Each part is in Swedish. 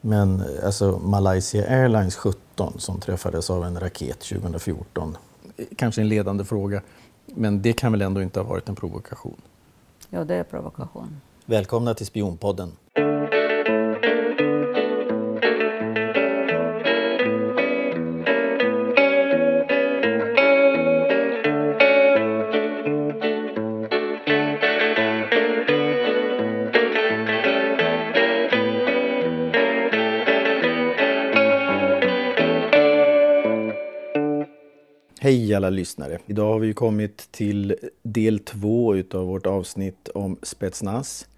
Men alltså Malaysia Airlines 17 som träffades av en raket 2014. Kanske en ledande fråga, men det kan väl ändå inte ha varit en provokation? Ja, det är provokation. Välkomna till Spionpodden. Alla lyssnare! Idag har vi kommit till del två utav vårt avsnitt om Spetsnaz.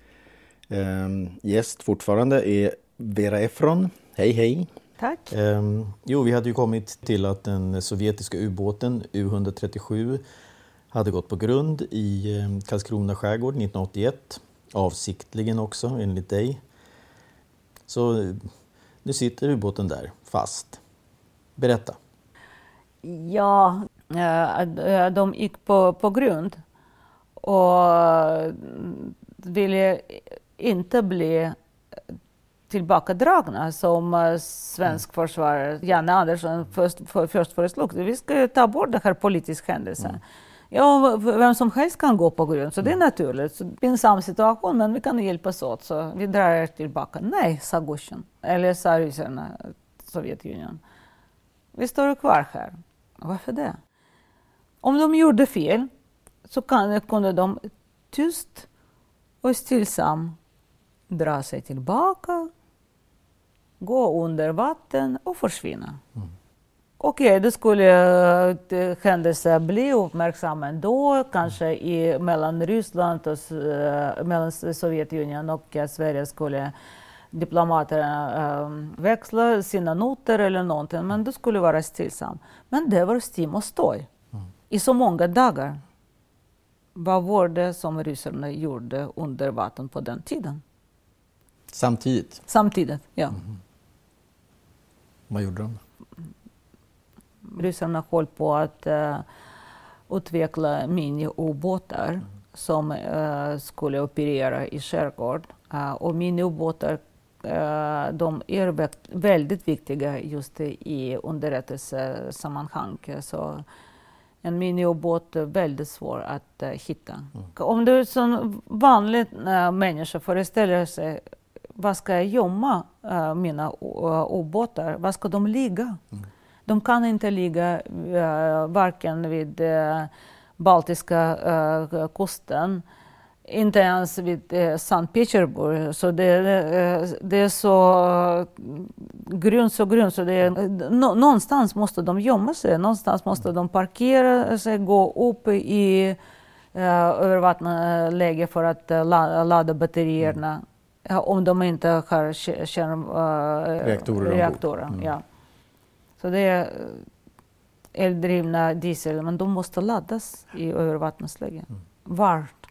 Um, gäst fortfarande är Vera Efron. Hej hej! Tack! Um, jo, vi hade ju kommit till att den sovjetiska ubåten U137 hade gått på grund i um, Karlskrona skärgård 1981. Avsiktligen också, enligt dig. Så nu sitter ubåten där, fast. Berätta! Ja, de gick på, på grund och ville inte bli tillbakadragna som svensk mm. försvarare Janne Andersson först, för, först föreslog. Vi ska ta bort den här politiska händelsen. Mm. Ja, vem som helst kan gå på grund, så det är mm. naturligt. Så, pinsam situation, men vi kan hjälpas åt, så vi drar er tillbaka. Nej, sa Gushen, eller sa ryssarna, Sovjetunionen. Vi står kvar här. Varför det? Om de gjorde fel så kunde de tyst och stillsamt dra sig tillbaka, gå under vatten och försvinna. Mm. Okej, okay, det skulle uh, händelser bli uppmärksamma ändå, kanske i, mellan Ryssland och uh, mellan Sovjetunionen och uh, Sverige skulle diplomaterna um, växla sina noter eller någonting, men det skulle vara stillsamt. Men det var stim och stoj. I så många dagar. Vad var det som ryssarna gjorde under vatten på den tiden? Samtidigt? Samtidigt, ja. Mm. Vad gjorde de? Ryssarna höll på att uh, utveckla miniubåtar mm. som uh, skulle operera i skärgård. Uh, och miniubåtar Eh, de är väldigt viktiga just i underrättelsesammanhang. Så en miniubåt är väldigt svår att uh, hitta. Mm. Om du som vanlig uh, människa föreställer sig var ska jag gömma uh, mina ubåtar? Var ska de ligga? Mm. De kan inte ligga varken vid Baltiska kusten inte ens vid eh, Sankt Petersburg. Så det, eh, det är så grunt, så grunt. Så det är, no, någonstans måste de gömma sig, någonstans måste de parkera sig, gå upp i eh, övervattenläge för att uh, ladda batterierna. Mm. Om de inte har kärnreaktorer. Uh, reaktorer, mm. ja. Så det är eldrivna diesel, men de måste laddas i övervattensläge. Mm. Vart?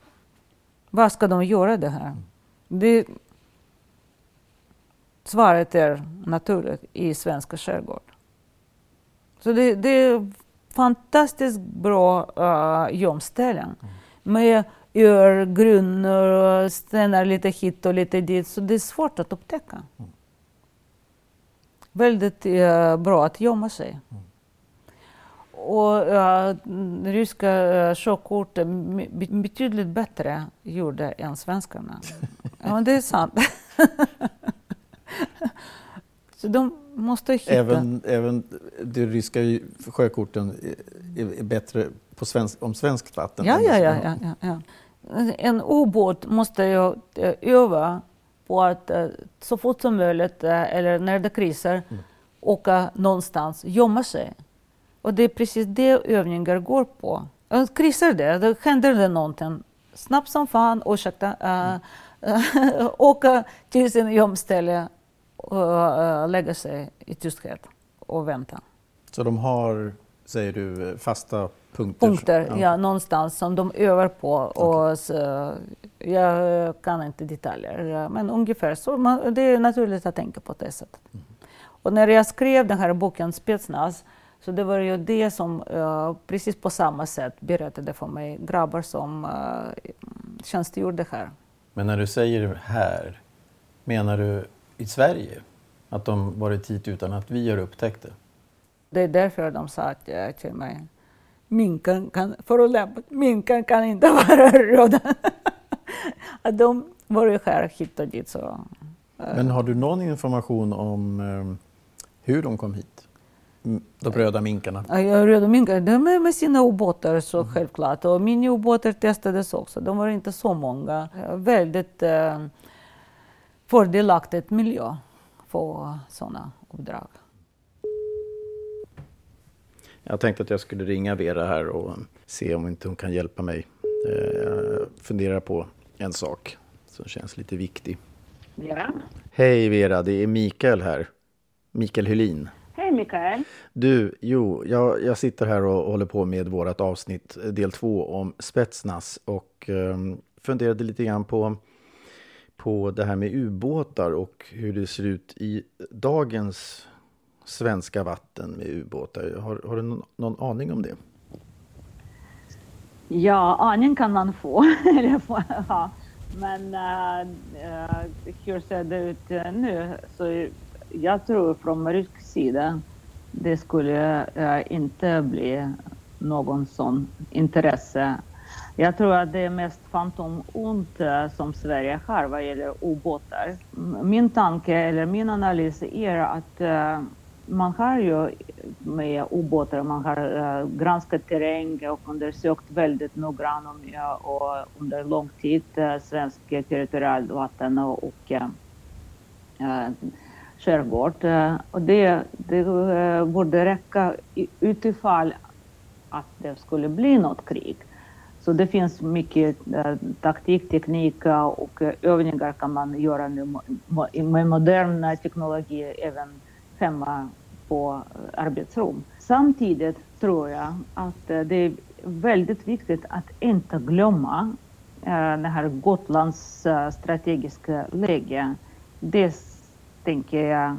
Vad ska de göra det här? Det, svaret är naturligt i svenska skärgård. Så det, det är fantastiskt bra uh, gömställen med örgrunnor och stenar lite hit och lite dit, så det är svårt att upptäcka. Väldigt uh, bra att gömma sig. Och uh, ryska är betydligt bättre gjorda än svenskarna. ja, det är sant. Så de måste hitta... Även, även de ryska sjökorten är bättre på svensk, om svenskt vatten? Ja, ja, ja, ja, ja, ja. En ubåt måste ju öva på att så fort som möjligt, eller när det krisar, mm. åka någonstans, gömma sig. Och det är precis det övningar går på. Krisar det, då händer det någonting, snabbt som fan, ursäkta, uh, åka till sin gömställe och uh, lägga sig i tysthet och vänta. Så de har, säger du, fasta punkter? Punkter, ja, ja någonstans som de övar på. Och så, jag kan inte detaljer, men ungefär så. Man, det är naturligt att tänka på det sättet. Mm. Och när jag skrev den här boken Spetsnaz så det var ju det som uh, precis på samma sätt berättade för mig grabbar som uh, tjänstgjorde här. Men när du säger här, menar du i Sverige? Att de varit hit utan att vi har upptäckt det? Det är därför de sa till mig, minken kan förolämpa, minken kan inte vara röda. att de var ju här hit och dit. Så, eh. Men har du någon information om eh, hur de kom hit? De röda minkarna? Ja, röda minkar, de är med sina ubåtar så mm. självklart. Och miniubåtar testades också. De var inte så många. Väldigt eh, fördelaktigt miljö för sådana uppdrag. Jag tänkte att jag skulle ringa Vera här och se om inte hon kan hjälpa mig. Jag eh, funderar på en sak som känns lite viktig. Vera? Hej Vera, det är Mikael här. Mikael Hylin. Hej Mikael. Du, jo, jag, jag sitter här och håller på med vårt avsnitt del två om Spetsnaz och um, funderade lite grann på, på det här med ubåtar och hur det ser ut i dagens svenska vatten med ubåtar. Har, har du någon, någon aning om det? Ja, aning kan man få. ja. Men uh, hur ser det ut nu? Så jag tror från rysk sida det skulle uh, inte bli någon sån intresse. Jag tror att det är mest fantomont eh, som Sverige har vad gäller ubåtar. Min tanke eller min analys är att uh, man har ju med ubåtar, man har uh, granskat terräng och undersökt väldigt noggrant och, och under lång tid svenska svensk territorialvatten och, och skärgård. Eh, och det, det eh, borde räcka utifall att det skulle bli något krig. Så det finns mycket eh, taktik, teknik och övningar kan man göra nu med modern teknologi även hemma på arbetsrum. Samtidigt tror jag att det är väldigt viktigt att inte glömma det här Gotlands strategiska läge. Det tänker jag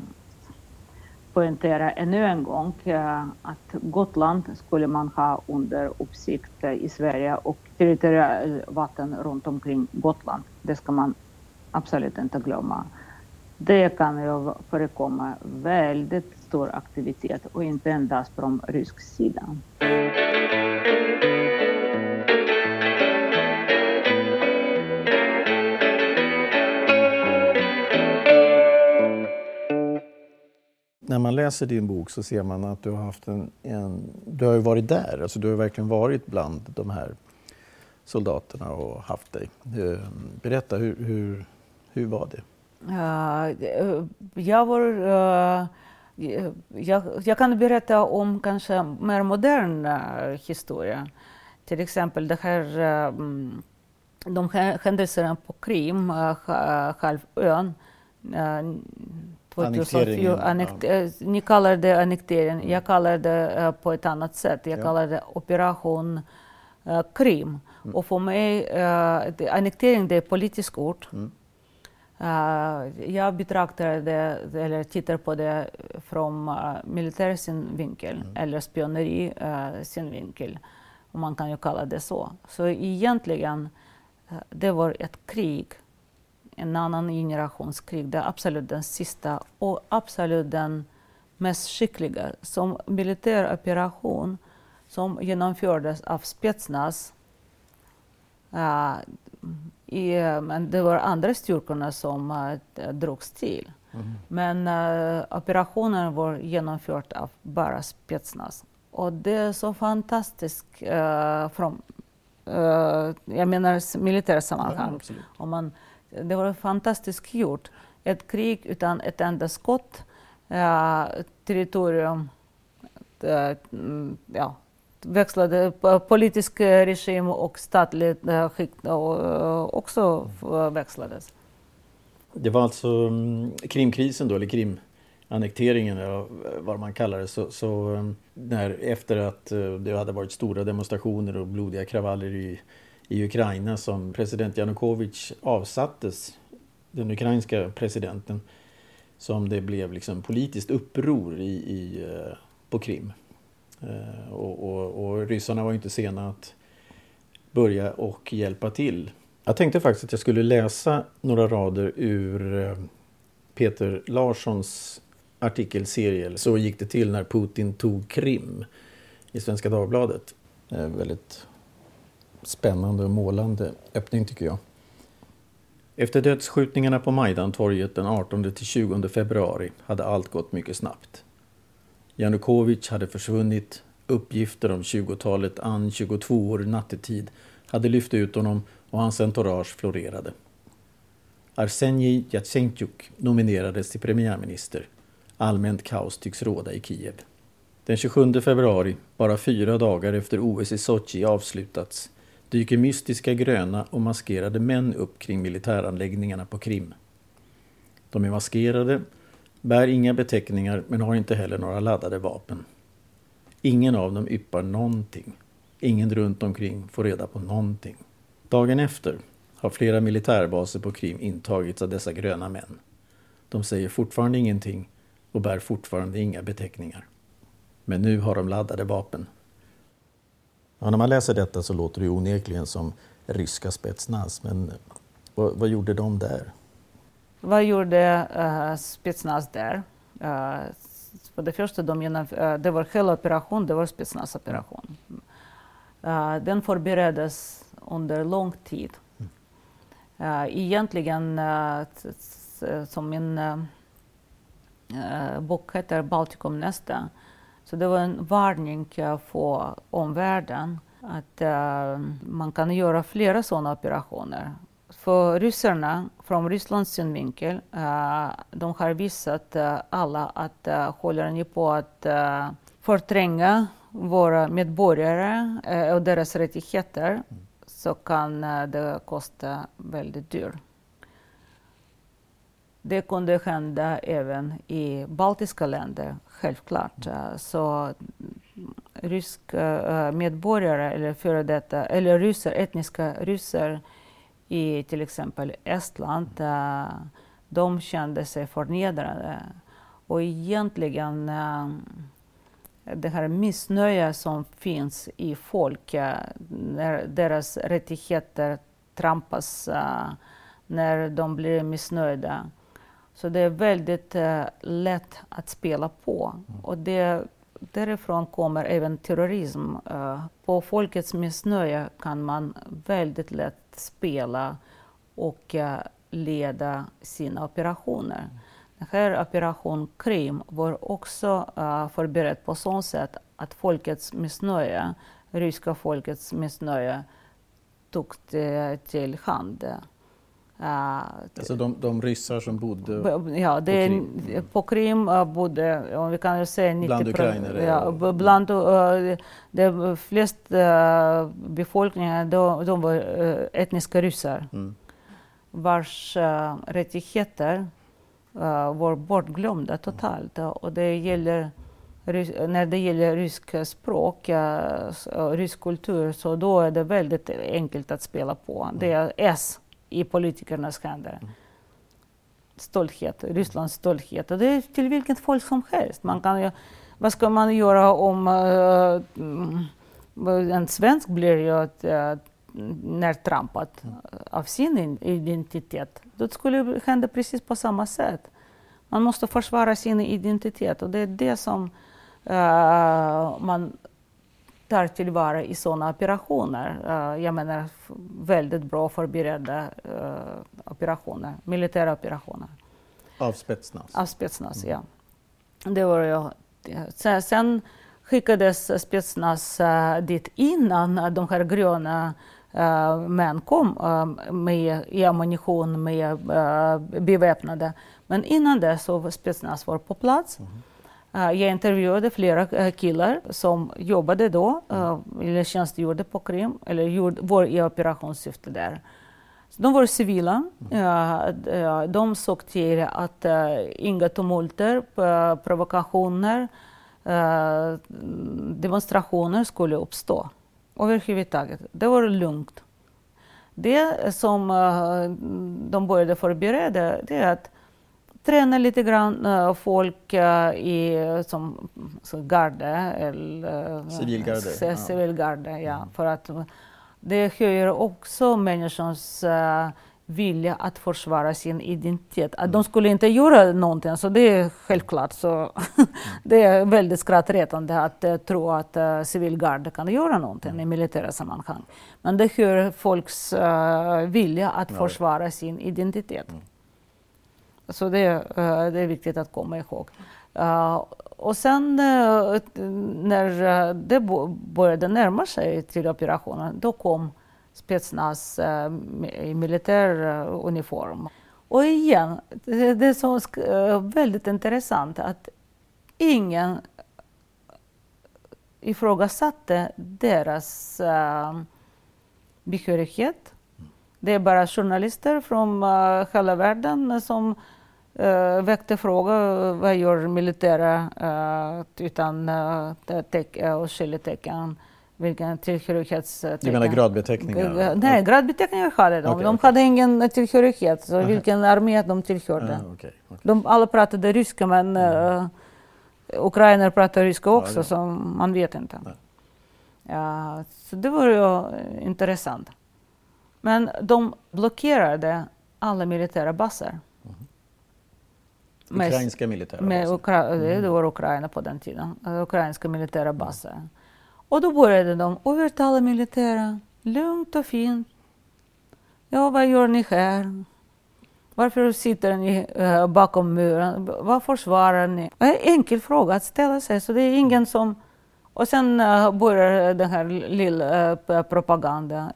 poängtera ännu en gång eh, att Gotland skulle man ha under uppsikt i Sverige och territorialvatten runt omkring Gotland. Det ska man absolut inte glömma. Det kan ju förekomma väldigt stor aktivitet och inte endast från rysk sida. När man läser din bok så ser man att du har haft en, en du har varit där, alltså du har verkligen varit bland de här soldaterna och haft dig. Ehm, berätta, hur, hur, hur var det? Uh, jag var uh, jag, jag, kan berätta om kanske mer modern uh, historia. Till exempel det här, eh, de här händelserna på Krim, halvön. Uh, 2004, annek, ja. Ni kallar det annektering, mm. jag kallar det på ett annat sätt. Jag ja. kallar det operation Krim. Mm. Och för mig, uh, annektering det är politiskt ord. Mm. Uh, jag betraktar det, eller tittar på det från uh, militär synvinkel mm. eller spioneri uh, synvinkel. Man kan ju kalla det så. Så egentligen, uh, det var ett krig, en annan generations krig. Det är absolut den sista och absolut den mest skickliga som militär operation som genomfördes av Spetsnaz i, men det var andra styrkorna som uh, drogs till. Mm. Men uh, operationen var genomförd av bara Spetsnaz. Och det är så fantastiskt uh, från, uh, jag menar militära sammanhang. Ja, Om man, det var fantastiskt gjort. Ett krig utan ett enda skott, uh, territorium, eh, mm, ja, växlade eh, politisk eh, regim och statligt eh, skikt också växlades. Det var alltså mm, Krimkrisen då, eller Krimannekteringen, eller vad man kallar det, så, så när, efter att det hade varit stora demonstrationer och blodiga kravaller i, i Ukraina som president Janukovic avsattes, den ukrainska presidenten, som det blev liksom politiskt uppror i, i, eh, på Krim. Eh, och, och, och ryssarna var inte sena att börja och hjälpa till. Jag tänkte faktiskt att jag skulle läsa några rader ur eh, Peter Larssons artikelserie. Så gick det till när Putin tog Krim i Svenska Dagbladet. Väldigt spännande och målande öppning tycker jag. Efter dödsskjutningarna på Majdantorget den 18-20 februari hade allt gått mycket snabbt. Janukovic hade försvunnit, uppgifter om 20-talet An 22 år nattetid hade lyft ut honom och hans entourage florerade. Arsenij Jatsenjuk nominerades till premiärminister. Allmänt kaos tycks råda i Kiev. Den 27 februari, bara fyra dagar efter OS i Sochi avslutats, dyker mystiska gröna och maskerade män upp kring militäranläggningarna på Krim. De är maskerade, bär inga beteckningar men har inte heller några laddade vapen. Ingen av dem yppar någonting. Ingen runt omkring får reda på någonting. Dagen efter har flera militärbaser på Krim intagits av dessa gröna män. De säger fortfarande ingenting och bär fortfarande inga beteckningar. Men nu har de laddade vapen. Ja, när man läser detta så låter det onekligen som ryska spetsnaz, men vad, vad gjorde de där? Vad gjorde uh, spetsnaz där? Uh, för det första, de uh, det var hela operationen, det var spetsnazoperation. Uh, den förbereddes under lång tid. Uh, egentligen, uh, som min uh, bok heter Baltikum nästa, så det var en varning för omvärlden att eh, man kan göra flera sådana operationer. För ryssarna, från Rysslands synvinkel, eh, de har visat eh, alla att håller ni på att förtränga våra medborgare och deras rättigheter så kan det kosta väldigt dyrt. Det kunde hända även i baltiska länder, självklart. Eh, mm. Så ryska eh, eh, medborgare eller före detta, eller ryser, etniska ryssar i till exempel Estland, de kände sig förnedrade. Och egentligen det här missnöje som finns i folk när deras rättigheter trampas, när de blir missnöjda. Så det är väldigt uh, lätt att spela på. Mm. Och det, därifrån kommer även terrorism. Uh, på folkets missnöje kan man väldigt lätt spela och uh, leda sina operationer. Mm. Den här operation Krim var också uh, förberedd på så sätt att folkets missnöje, ryska folkets missnöje, tog till hand. Uh, alltså de, de ryssar som bodde ja, det på Krim? På Krim bodde, om vi kan säga 90 Bland ukrainare? Ja, bland uh, de flesta uh, befolkningen, de, de var etniska ryssar mm. vars rättigheter var bortglömda totalt. Och det gäller, när det gäller ryska språk, uh, rysk kultur, så då är det väldigt enkelt att spela på. Mm. Det är S i politikernas händer. Stolthet, Rysslands stolthet. Och det är till vilket folk som helst. Man kan ju, vad ska man göra om uh, en svensk blir ju eh, uh, närtrampad av sin identitet. Då skulle det hända precis på samma sätt. Man måste försvara sin identitet och det är det som uh, man tar tillvara i sådana operationer. Uh, jag menar väldigt bra förberedda uh, operationer, militära operationer. Av Spetsnaz? Av Spetsnaz, mm. ja. Det var jag. Sen, sen skickades Spetsnaz uh, dit innan de här gröna uh, män kom uh, med i ammunition, med uh, beväpnade. Men innan det så var Spetsnaz var på plats. Mm. Jag intervjuade flera killar som jobbade då, mm. eller tjänstgjorde på Krim, eller gjorde, var i operationssyfte där. de var civila. Mm. de såg till att inga tumulter, provokationer, demonstrationer skulle uppstå överhuvudtaget. Det var lugnt. Det som de började förbereda det är att träna lite grann uh, folk uh, i som, som garde eller civilgarde. civilgarde ja. Mm. För att det höjer också människors vilja att försvara sin identitet. Att de skulle inte göra någonting, så det är självklart. Så det är väldigt skrattretande att uh, tro att uh, civilgarde kan göra någonting i militära sammanhang. Men det hör folks uh, vilja att ja. försvara sin identitet. Mm. Så det, eh, det, är viktigt att komma ihåg. Eh, och sen eh, när det började närma sig till operationen, då kom spetsnaz i militär uniform. Och igen, det är så väldigt intressant att ingen ifrågasatte deras behörighet. Det är bara journalister från hela världen som uh, väckte frågor vad gör militära uh, utan uh, te- och skiljetecken vilken tillhörighetstecken. Du menar gradbeteckningar? Nej, gradbeteckningar hade de. Okay, de okay. hade ingen tillhörighet, så vilken armé de tillhörde. Ah, okay, de alla pratade ryska, men uh, ukrainer pratar ryska också, ja, så man vet inte. Ja, så det var ju intressant. Men de blockerade alla militära baser. Ukrainska militära med? Ukra mm. Det var Ukraina på den tiden. Ukrainska militära baser. Mm. Och då började de övertala militären, lugnt och fint. Ja, vad gör ni här? Varför sitter ni uh, bakom muren? Vad försvarar ni? En enkel fråga att ställa sig, så det är ingen som... Och sen uh, börjar den här lilla uh, propagandan.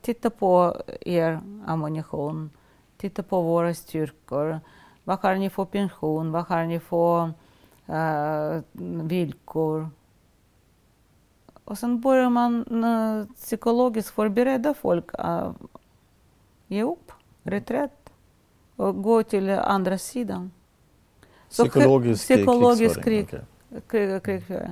Titta på er ammunition, titta på våra styrkor. Vad har ni för pension? Vad har ni för villkor? Och sen börjar man uh, psykologiskt förbereda folk att ge upp, reträtt och gå till andra sidan. Psykologisk, psykologisk krig, okay. krigföring. Så uh,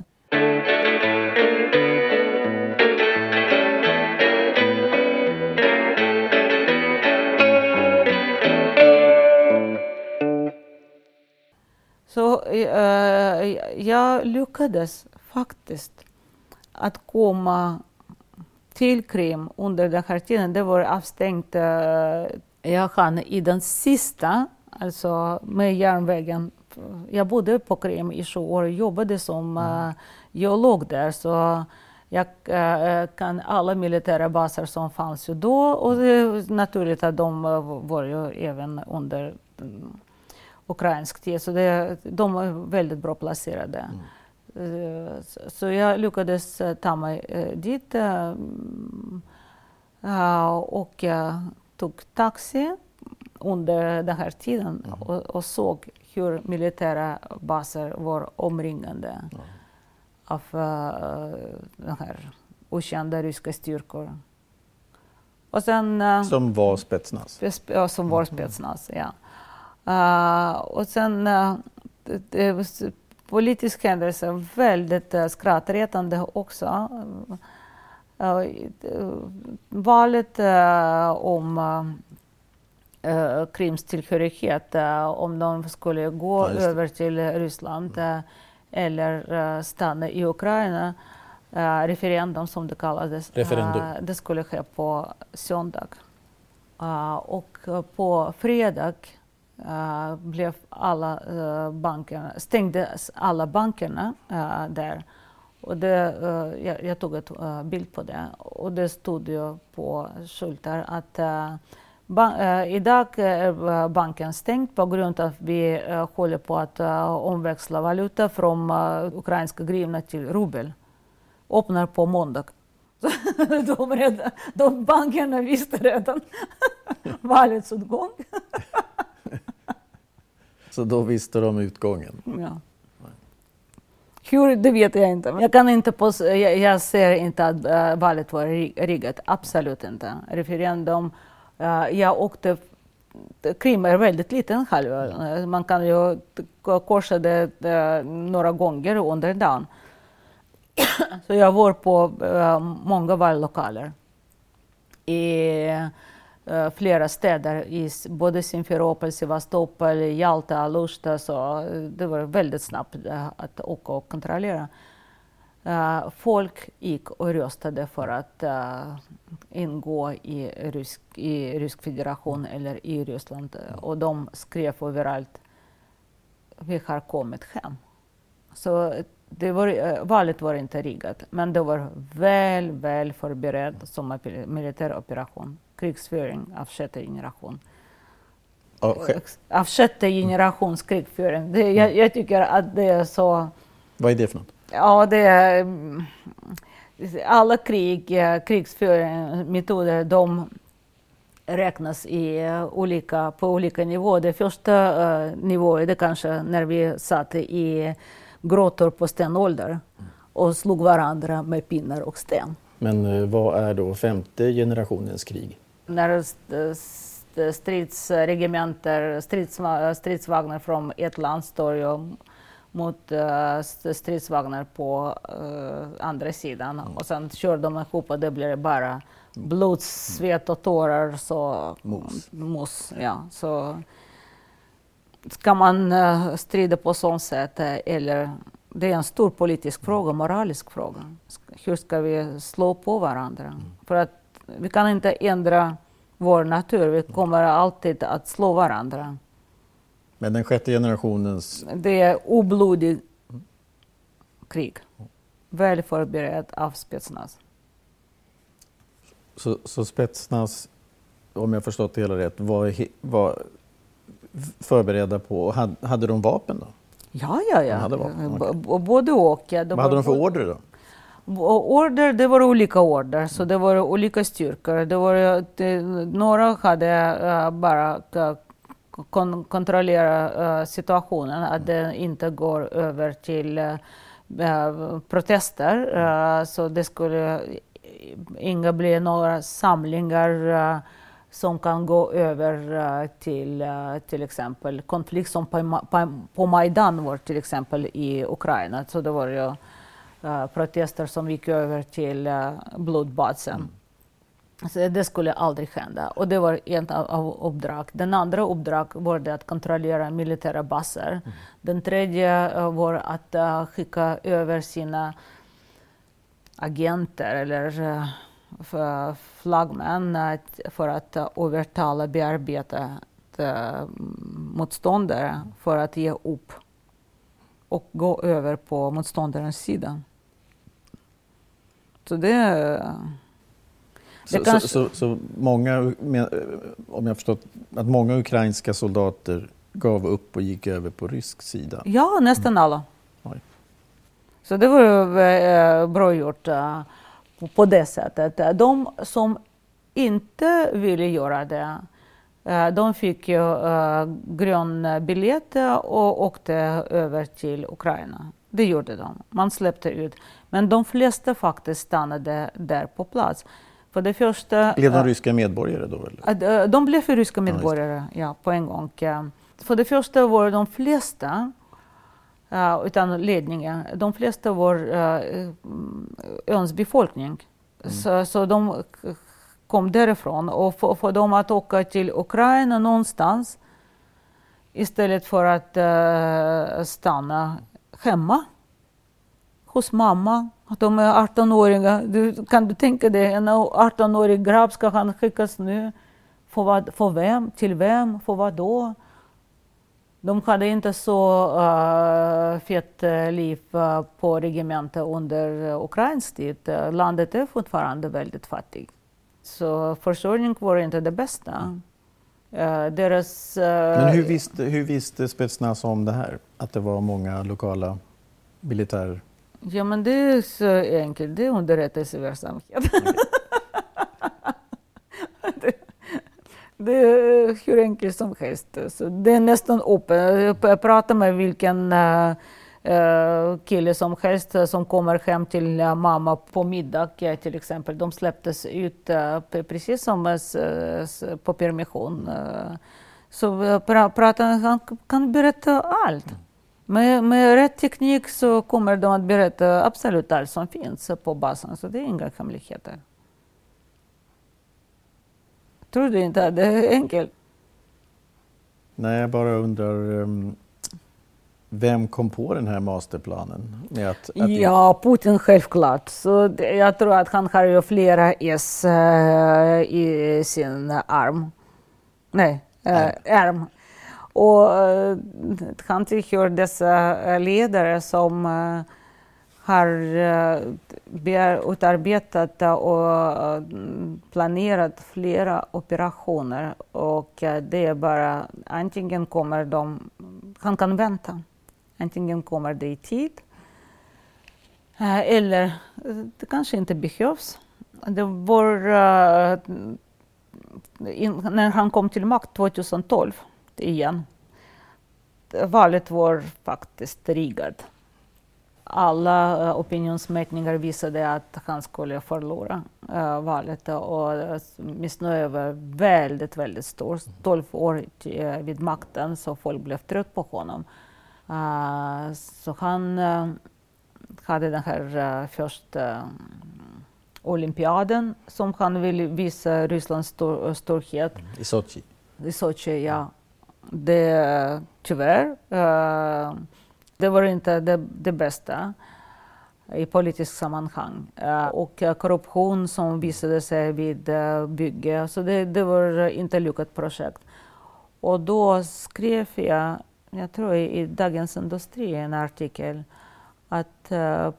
jag lyckades faktiskt att komma till Krim under den här tiden, det var avstängt. Eh, jag hann i den sista, alltså med järnvägen. Jag bodde på Krim i sju år och jobbade som mm. uh, geolog där. Så jag uh, kan alla militära baser som fanns ju då och det är naturligt att de var ju även under um, ukrainsk tid. Så det, de var väldigt bra placerade. Mm. Eh, så jag lyckades eh, ta mig eh, dit och jag tog taxi under den här tiden mm. och, och, såg hur militära baser var omringade mm. av uh, den här okända ryska styrkor. Och sen, uh, som var spetsnaz? Ja, som var mm. spetsnaz, ja. Uh, och sen det, det politisk händelse, väldigt skrattretande också. Valet om Krims tillhörighet, om de skulle gå ja, över till Ryssland mm. eller stanna i Ukraina, referendum som det kallades, det skulle ske på söndag. och på fredag uh, blev alla uh, bankerna, stängdes alla bankerna uh, där. Och det, jag, jag, tog en bild på det och det stod ju på skyltar att Ba idag är banken stängd på grund av att vi håller på att omväxla valuta från ukrainska grivna till rubel. Öppnar på måndag. de, redan, de bankerna visste redan valets utgång. Så då visste de utgången? Ja. Hur, det vet jag inte. Jag, kan inte pås- jag, jag ser inte att uh, valet var riggat. Absolut inte. Referendum. Uh, jag åkte Krim är väldigt liten halvö. Uh, man kan ju korsa det uh, några gånger under dagen. Så jag var på många vallokaler. I, Eh, flera städer, i både Simferopol, Sevastopol, Jalta, Alushta, så eh, det var väldigt snabbt eh, att åka och kontrollera. Uh, folk gick och röstade för att ingå i rysk, i rysk federation eller i Ryssland. Och de skrev överallt vi har kommit hem. Så det var, valet var inte riggat, men det var väl, väl förberett som militär operation. Krigsföring av sjätte generation. Av sjätte generations krigföring. Det, jag, jag tycker att det är så... Vad är det för något? Ja, det är, mm, alla krig, krigsföringsmetoder, de räknas i eh, olika, på olika nivåer. Det första uh, nivån är kanske när vi satt i grottor på stenålder och slog varandra med pinnar och sten. Men uh, vad är då femte generationens krig? När stridsregementer, strids, stridsvagnar från ett land står mot uh, stridsvagnar på uh, andra sidan. Mm. Och sen kör de ihop och det blir bara blod, svett och tårar. Så, mos. mos ja. så ska man uh, strida på sånt sätt eller det är en stor politisk fråga, moralisk fråga. Hur ska vi slå på varandra? Mm. För att vi kan inte ändra vår natur, vi kommer alltid att slå varandra. Men den sjätte generationens... Det är oblodig krig. Väl förberedd av Spetsnaz. Så, så Spetsnaz, om jag förstått det hela rätt, var, var förberedda på... Hade, hade de vapen då? Ja, ja, ja. hade vapen, okay. Både och. Ja. Vad hade de för order då? Order, det var olika order, så det var olika styrkor. Det var, det, några hade uh, bara kon kontrollera uh, situationen, att det inte går över till uh, protester. Uh, så det skulle inga bli några samlingar som kan gå över till till exempel konflikt som på, på, på Majdan var till exempel i Ukraina. Så det var ju protester som gick över till blodbad sen. Mm. Så det skulle aldrig hända. Och det var ett av uppdrag. Den andra uppdrag var det att kontrollera militära baser. Mm. Den tredje eh, var att uh, skicka över sina agenter eller uh, flaggmän för att uh, övertala bearbetade motståndare för att ge upp och gå över på motståndarens sida. Så det så, kanske... så, så, så, många, om jag förstått, att många ukrainska soldater gav upp och gick över på rysk sida? Ja, nästan alla. Oj. Så det var äh, bra gjort äh, på det sättet. De som inte ville göra det, äh, de fick ju grön biljett och åkte över till Ukraina. Det gjorde de. Man släppte ut. Men de flesta faktiskt stannade där på plats. För det första, blev de ryska medborgare då? Eller? De blev ryska medborgare, ja, på en gång. För det första var de flesta, utan ledningen, de flesta var öns befolkning. Mm. Så, så de kom därifrån och för, för dem att åka till Ukraina någonstans istället för att uh, stanna hemma hos mamma att de är 18-åringar. Du, kan du tänka dig, en 18-årig grabb ska han skickas nu? För, vad, för vem? Till vem? För vad då? De hade inte så uh, fett eh, liv uh, på regementet under uh, Ukrains tid. Uh, landet är fortfarande väldigt fattigt. Så försörjning var inte det bästa. Mm deras, Men hur visste, hur visste Spetsnaz om det här? Att det var många lokala militär Ja, men det är så enkelt. Det är underrättelseverksamhet. det, det är hur enkelt som helst. Så det är nästan öppet. Jag pratar med vilken uh, Eh, kille som helst eh, som kommer hem till eh, mamma på middag till exempel. De släpptes ut precis som på permission. Så pra, pratar, han kan berätta allt. Med, med rätt teknik så kommer de att berätta absolut allt som finns på basen, så det är inga hemligheter. Tror du inte att det är enkelt? Nej, jag bara undrar. Um, vem kom på den här masterplanen? Med att, att ja, Putin självklart. Så jag tror att han har ju flera S äh, i sin arm. Nej, äh, ärm. Och äh, han tillhör dessa ledare som har utarbetat och planerat flera operationer och det är bara antingen kommer de, han kan vänta, antingen kommer det i tid eh, eller eh, det kanske inte behövs. Det var, eh, när han kom till makt 2012 igen, valet var faktiskt riggat alla opinionsmätningar visade att han skulle förlora äh, valet och missnöjet var väldigt, väldigt stort. 12 år vid makten så folk blev trött på honom. Uh, så han uh, hade den här uh, första olympiaden som han ville visa Rysslands stor, storhet. I Sochi? I Sochi, ja. Det, tyvärr det var inte det, det bästa i politiskt sammanhang. Och korruption som visade sig vid uh, bygge, så det, det var inte lyckat projekt. Och då skrev jag, jag tror i Dagens Industri, en artikel att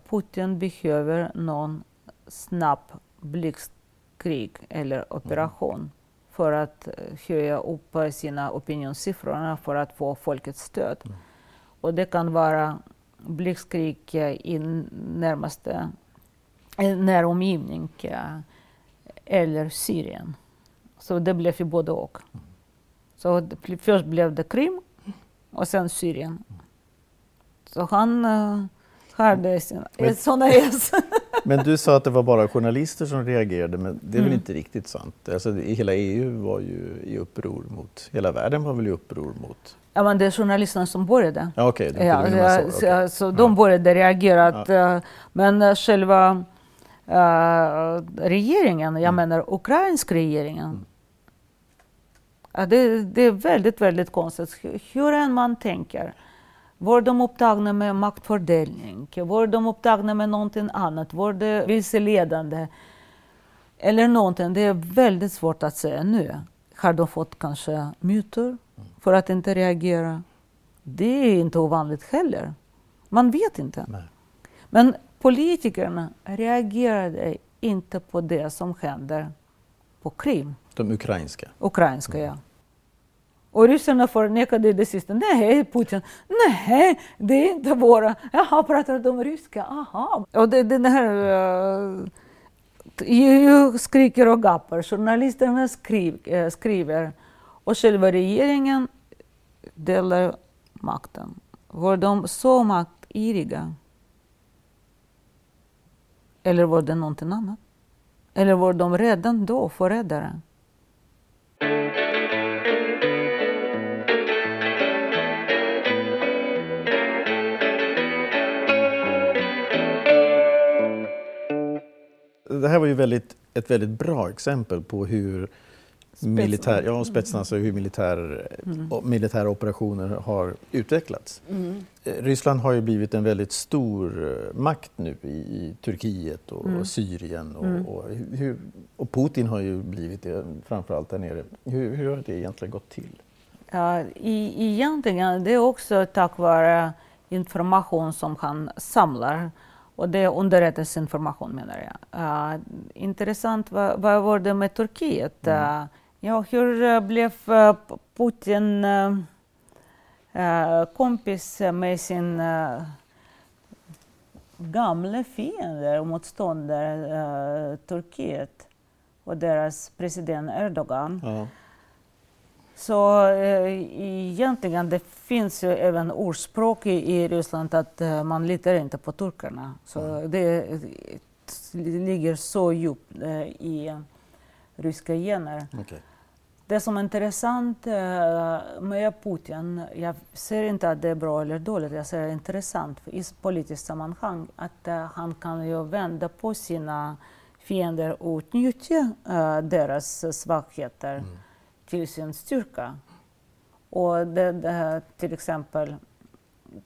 Putin behöver någon snabb blixtkrig eller operation mm. för att höja upp sina opinionssiffror för att få folkets stöd. Mm. Och det kan vara blixtkrig i närmaste näromgivning eller Syrien. Så det blev ju både och. Så först blev det Krim och sen Syrien. Så han uh, hade sådana äs. men du sa att det var bara journalister som reagerade, men det är mm. väl inte riktigt sant? Alltså, hela EU var ju i uppror mot, hela världen var väl i uppror mot Ja, men det är journalisterna som började. Ja, okay, ja, så, okay. så, de började reagera. Ja. Eh, men eh, själva uh, regeringen, jag mm. menar ukrainsk regeringen, mm. Ja, det, det, är väldigt, väldigt konstigt. Hur än man tänker. Var de upptagna med maktfördelning? Var de upptagna med någonting annat? Var det vilseledande? Eller någonting. Det är väldigt svårt att säga nu. Har de fått kanske mutor? för att inte reagera. Det är inte ovanligt heller. Man vet inte. Nej. Men politikerna reagerade inte på det som händer på Krim. De ukrainska? Ukrainska, ja. Och ryssarna förnekade det sista. Nej, Putin, nej, det är inte våra. Jaha, pratar de ryska? Aha. Och det, den här... Eh, uh, EU skriker och gapar, journalisterna skriv, uh, skriver och själva regeringen delar makten. Var de så maktiriga? Eller var det någonting annat? Eller var de redan då förrädare? Det här var ju väldigt, ett väldigt bra exempel på hur militär, ja, spetsen, alltså hur militär, mm. militära operationer har utvecklats. Mm. Eh, Ryssland har ju blivit en väldigt stor eh, makt nu i, i Turkiet och, mm. och Syrien och, mm. och, hur, och, Putin har ju blivit det framförallt där nere. Hur, hur har det egentligen gått till? Ja, i, egentligen det är också tack vare information som han samlar och det är underrättelseinformation menar jag. Uh, intressant, vad, vad var det med Turkiet? Uh, Ja, hur eh, blev Putin kompis med sin gamla fiende och motståndare Turkiet och deras president Erdogan? Ja. Så äh, egentligen det finns ju även ordspråk i, i Ryssland att äh, man litar inte på turkarna. Så mm. det, det ligger så djupt äh, i ryska gener. Okay. Det som är intressant eh, med Putin, jag ser inte att det är bra eller dåligt, jag ser det intressant i politiskt sammanhang att eh, han kan ju vända på sina fiender och utnyttja uh, deras svagheter mm. Till sin styrka. Och det, det, till exempel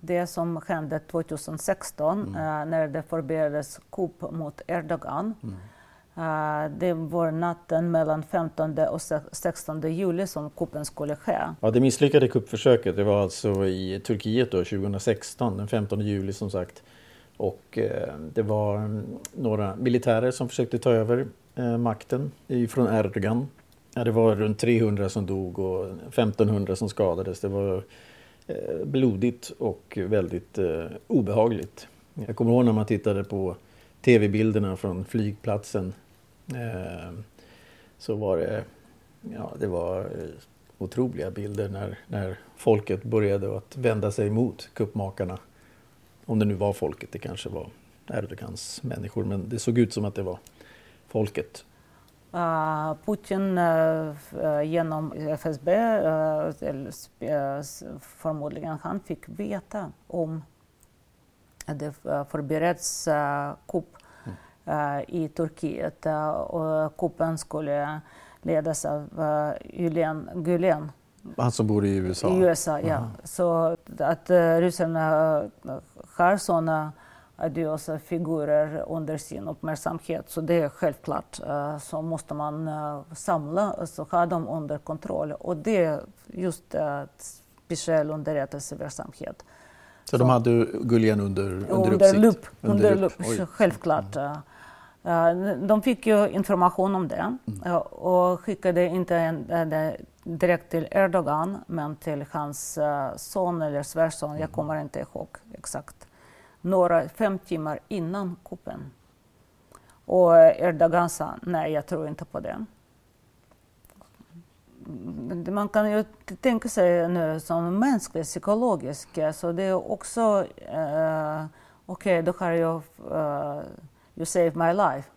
det som hände 2016 mm. uh, när det förbereddes kupp mot Erdogan. Mm. Uh, det var natten mellan 15 och 16 juli som kuppen skulle ske. Ja, det misslyckade kuppförsöket det var alltså i Turkiet då, 2016, den 15 juli som sagt. Och eh, det var mm, några militärer som försökte ta över eh, makten från Erdogan. Ja, det var runt 300 som dog och 1500 som skadades. Det var eh, blodigt och väldigt eh, obehagligt. Jag kommer ihåg när man tittade på tv-bilderna från flygplatsen. Eh, så var det, ja, det var otroliga bilder när, när folket började att vända sig mot kuppmakarna. Om det nu var folket, det kanske var Erdogans människor, men det såg ut som att det var folket. Uh, Putin uh, genom FSB, förmodligen han fick veta om det förbereds kupp i Turkiet och kuppen skulle ledas av Julian Gulen. Han som bor i USA? I USA, ja. Så att ryssarna har sådana adiösa figurer under sin uppmärksamhet. Så det är självklart uh, så måste man uh, samla, alltså ha dem under kontroll. Och det är just uh, speciell underrättelseverksamhet. Så, så de hade Gullian under, under, under uppsikt? Lupp, under, lupp, lupp självklart. Mm. De fick ju information om det mm. och skickade inte en, direkt till Erdogan men till hans son eller svärson, jag mm. kommer inte ihåg exakt några fem timmar innan kuppen. Och Erdogan sa nej, jag tror inte på det. Man kan ju tänka sig nu som mänskligt, psykologiskt, så det är också uh, okej, okay, då har jag uh, You saved my life.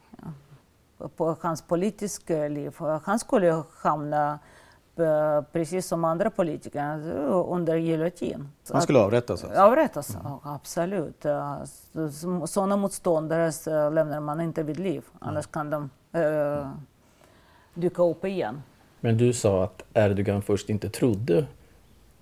Ja. På hans politiska liv. Han skulle hamna precis som andra politiker, under giljotin. Han skulle avrättas? Alltså. Avrättas, mm. absolut. Sådana motståndare lämnar man inte vid liv, mm. annars kan de uh, dyka upp igen. Men du sa att Erdogan först inte trodde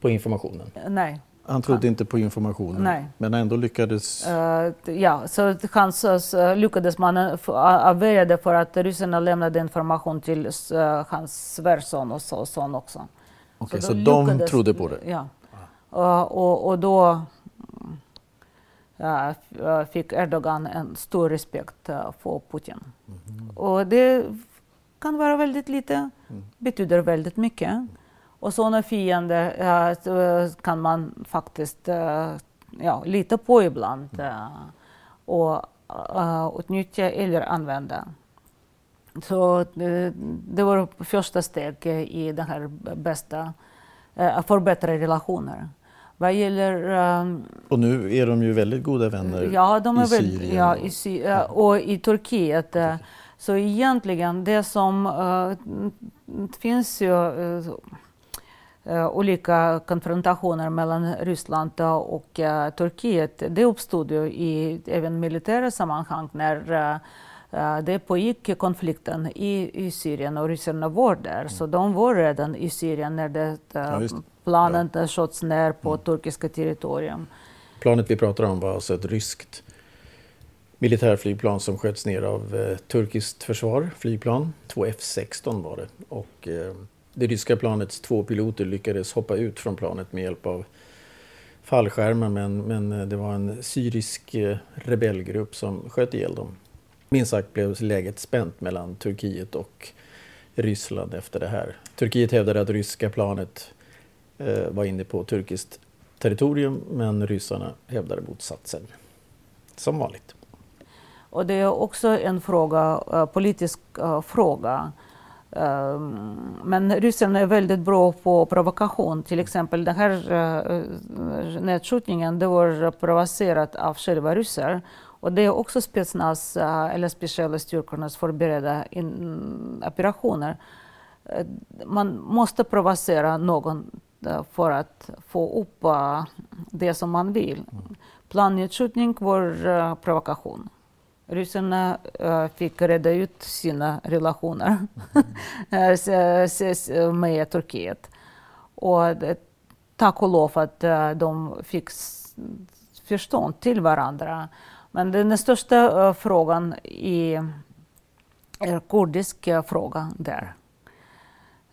på informationen? Nej. Han trodde inte på informationen, Nej. men ändå lyckades... Uh, ja, så han så lyckades man uh, avvärja det för att ryssarna lämnade information till uh, hans svärson och så, son också. Okej, okay, så, så de lyckades, trodde på det? Ja. Uh, och, och då fick Erdogan en stor respekt för Putin. Mm. Och det kan vara väldigt lite, mm. betyder väldigt mycket. Och sådana fiender äh, kan man faktiskt äh, ja, lita på ibland äh, och äh, utnyttja eller använda. Så det, det var första steget i det här bästa, att förbättra relationer. Vad gäller... Um, och nu är de ju väldigt goda vänner ja, de är i väldigt, Syrien. Ja, i Sy och i Turkiet. Turkiet. Så egentligen det som finns ju Eh, olika konfrontationer mellan Ryssland och Turkiet. Det uppstod ju i även militära sammanhang när uh, det pågick konflikten i, i Syrien och ryssarna var där. Mm. Så de var redan i Syrien när det, ja, planen ja. sköts ner på mm. turkiska territorium. Planet vi pratar om var alltså ett ryskt militärflygplan som sköts ner av eh, turkiskt försvar, flygplan. Två F16 var det. Och, eh, det ryska planets två piloter lyckades hoppa ut från planet med hjälp av fallskärmar men, men eh, det var en syrisk eh, rebellgrupp som sköt ihjäl dem. Minst sagt blev läget spänt mellan Turkiet och Ryssland efter det här. Turkiet hävdade att ryska planet eh, var inne på turkiskt territorium men ryssarna hävdade motsatsen. Som vanligt. Och det är också en fråga, eh, politisk fråga men ryssarna är väldigt bra på provokation. Till exempel den här uh, nedskjutningen det var provocerat av själva ryssar. Och det är också spetsnaz, uh, eller speciella styrkornas förberedda operationer. Man måste provocera någon för att få upp det som man vill. Plannedskjutning var provokation ryssarna fick reda ut sina relationer med Turkiet. Och det, tack och lov att de fick förstånd till varandra. Men den största frågan i, är kurdisk fråga där.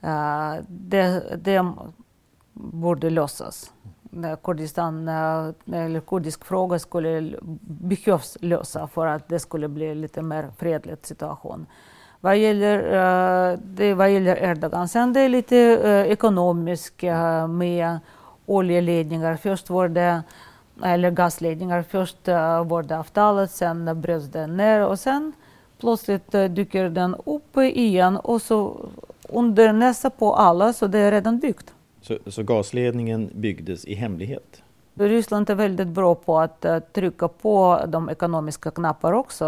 Uh, det, det borde lösas. Kurdistan, eller kurdisk fråga skulle behövs lösa för att det skulle bli lite mer fredlig situation. Vad gäller, eh, det, vad gäller Erdogan, sen det är lite eh, ekonomiskt eh, med oljeledningar. Först var det eller gasledningar. Först var det avtalet, sen bröts det ner och sen plötsligt dyker den upp igen och så under nästa på alla så det är redan byggt. Så, så gasledningen byggdes i hemlighet? Ryssland är väldigt bra på att eh, trycka på de ekonomiska knappar också.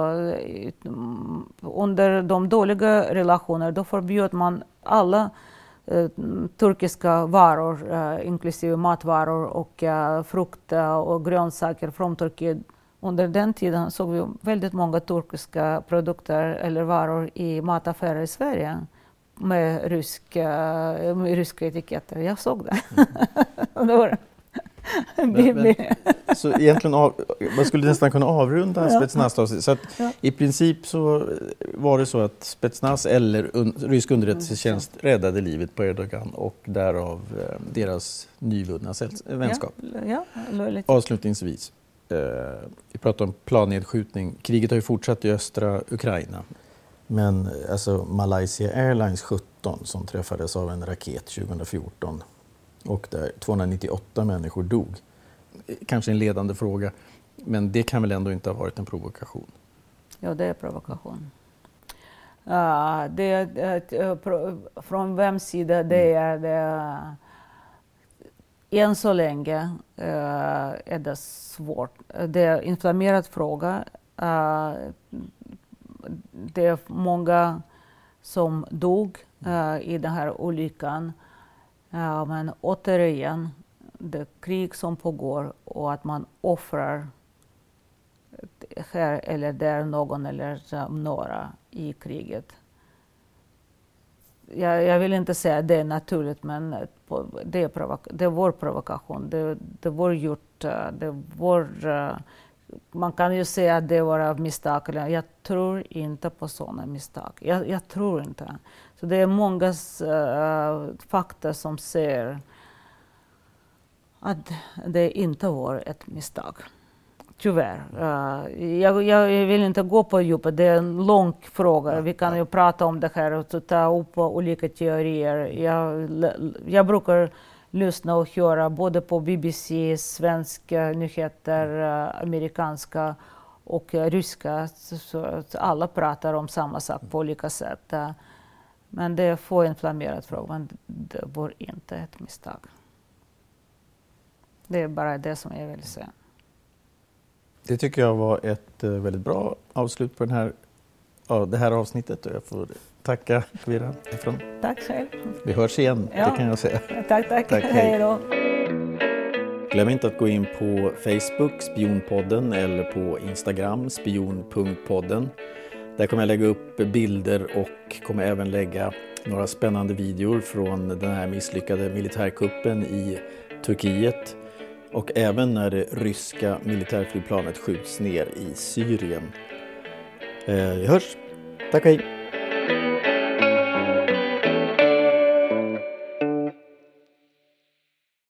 Under de dåliga relationerna då förbjöd man alla Eh, turkiska varor, eh, inklusive matvaror och eh, frukt eh, och grönsaker från Turkiet. Under den tiden såg vi väldigt många turkiska produkter eller varor i mataffärer i Sverige med, rysk, med ryska etiketter. Jag såg det. Mm. Men, men, så egentligen av, man skulle nästan kunna avrunda ja. Spetsnaz. Så att ja. I princip så var det så att Spetsnaz eller un, rysk underrättelsetjänst mm. räddade livet på Erdogan och därav eh, deras nyvunna vänskap. Ja. Ja, Avslutningsvis, eh, vi pratar om plannedskjutning. Kriget har ju fortsatt i östra Ukraina. Men alltså Malaysia Airlines 17 som träffades av en raket 2014 och där 298 människor dog. Kanske en ledande fråga, men det kan väl ändå inte ha varit en provokation? Ja, det är provokation. Uh, det, uh, från vems sida det mm. är det. Än så länge uh, är det svårt. Det är en inflammerad fråga. Uh, det är många som dog uh, i den här olyckan. Uh, men återigen, det krig som pågår och att man offrar här eller där någon eller några i kriget. Jag, jag vill inte säga att det är naturligt, men det är, provoka det är vår provokation. Det, det är vår gjort. Eh, det är vår, man kan ju säga att det var av misstag. Jag tror inte på sådana misstag. Jag, jag tror inte. Så det är många uh, fakta som säger att det inte var ett misstag. Tyvärr. Uh, jag, jag, vill inte gå på djupet, det är en lång fråga. Vi kan ju prata om det här och ta upp olika teorier. Jag, jag brukar lyssna och höra både på BBC, svenska nyheter, eh, amerikanska och eh, ryska. Så, att alla pratar om samma sak på olika sätt. Eh, men det är få inflammerad fråga, men det var inte ett misstag. Det är bara det som jag vill säga. Det tycker jag var ett väldigt bra avslut på den här, det här avsnittet jag får tacka Kviran. Tack själv. Vi hörs igen, ja. det kan jag säga. Tack, tack. tack hej då. Glöm inte att gå in på Facebook, Spionpodden, eller på Instagram, spion.podden. Där kommer jag lägga upp bilder och kommer även lägga några spännande videor från den här misslyckade militärkuppen i Turkiet och även när det ryska militärflygplanet skjuts ner i Syrien. Eh, vi hörs! Tack och hej!